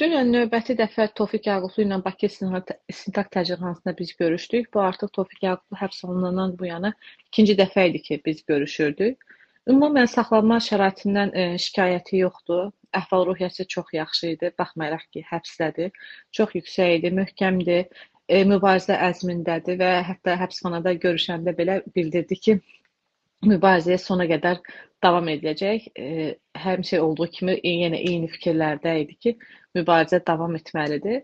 Dünən növbəti dəfə Tofiq Yaqublu ilə Bakı İstintaq Təcridxanasında biz görüşdük. Bu artıq Tofiq Yaqublu həbs olunandan bu yana ikinci dəfə idi ki, biz görüşürdük. Ümumən saxlanma şəraitindən e, şikayəti yoxdur. Əhval-ruhiyyəsi çox yaxşı idi, baxmayaraq ki, həbsdədir. Çox yüksək idi, möhkəmdir, e, mübarizə əzmindədir və hətta həbsxanada görüşəndə belə bildirdi ki, mübarizəyə sona qədər davam ediləcək. E, həmişə olduğu kimi yenə eyni fikirlərdə idi ki, mübarizə davam etməlidir.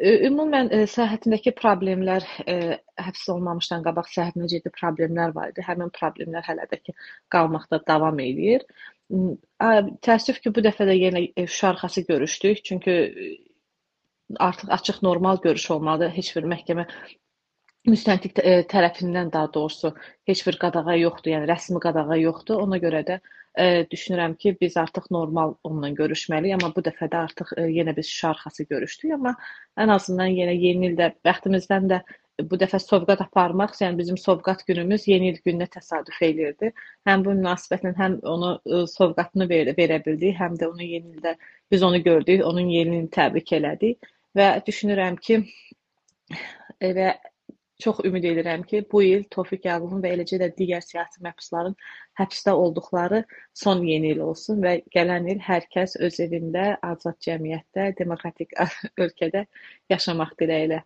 Ümumən səhhətindəki problemlər həbs olunmamışdan qabaq səhhətinə ciddi problemlər var idi. Həmin problemlər hələ də ki qalmaqda davam edir. Təəssüf ki, bu dəfə də yenə Şuşa arxası görüşdük. Çünki artıq açıq normal görüş olmalıdır. Heç bir məhkəmə müstəntiq tərəfindən daha doğrusu heç bir qadağa yoxdur, yəni rəsmi qadağa yoxdur. Ona görə də ə, düşünürəm ki, biz artıq normal onunla görüşməliyik, amma bu dəfə də artıq ə, yenə biz şüşə arxası görüşdük, amma ən azından yenə yeni ildə bəxtimizdən də bu dəfə sovqat aparmaq, yəni bizim sovqat günümüz yeni il gününə təsadüf eləyirdi. Həm bu münasibətlə həm onu ə, sovqatını verə, verə bildik, həm də onu yeni ildə biz onu gördük, onun yeni ilini təbrik elədik və düşünürəm ki, və Çox ümid edirəm ki, bu il Tofiq Yaqubun və eləcə də digər siyasi məhbusların həbsdə olduqları son yeni il olsun və gələn il hər kəs öz evində, azad cəmiyyətdə, demokratik ölkədə yaşamaq diləyi ilə.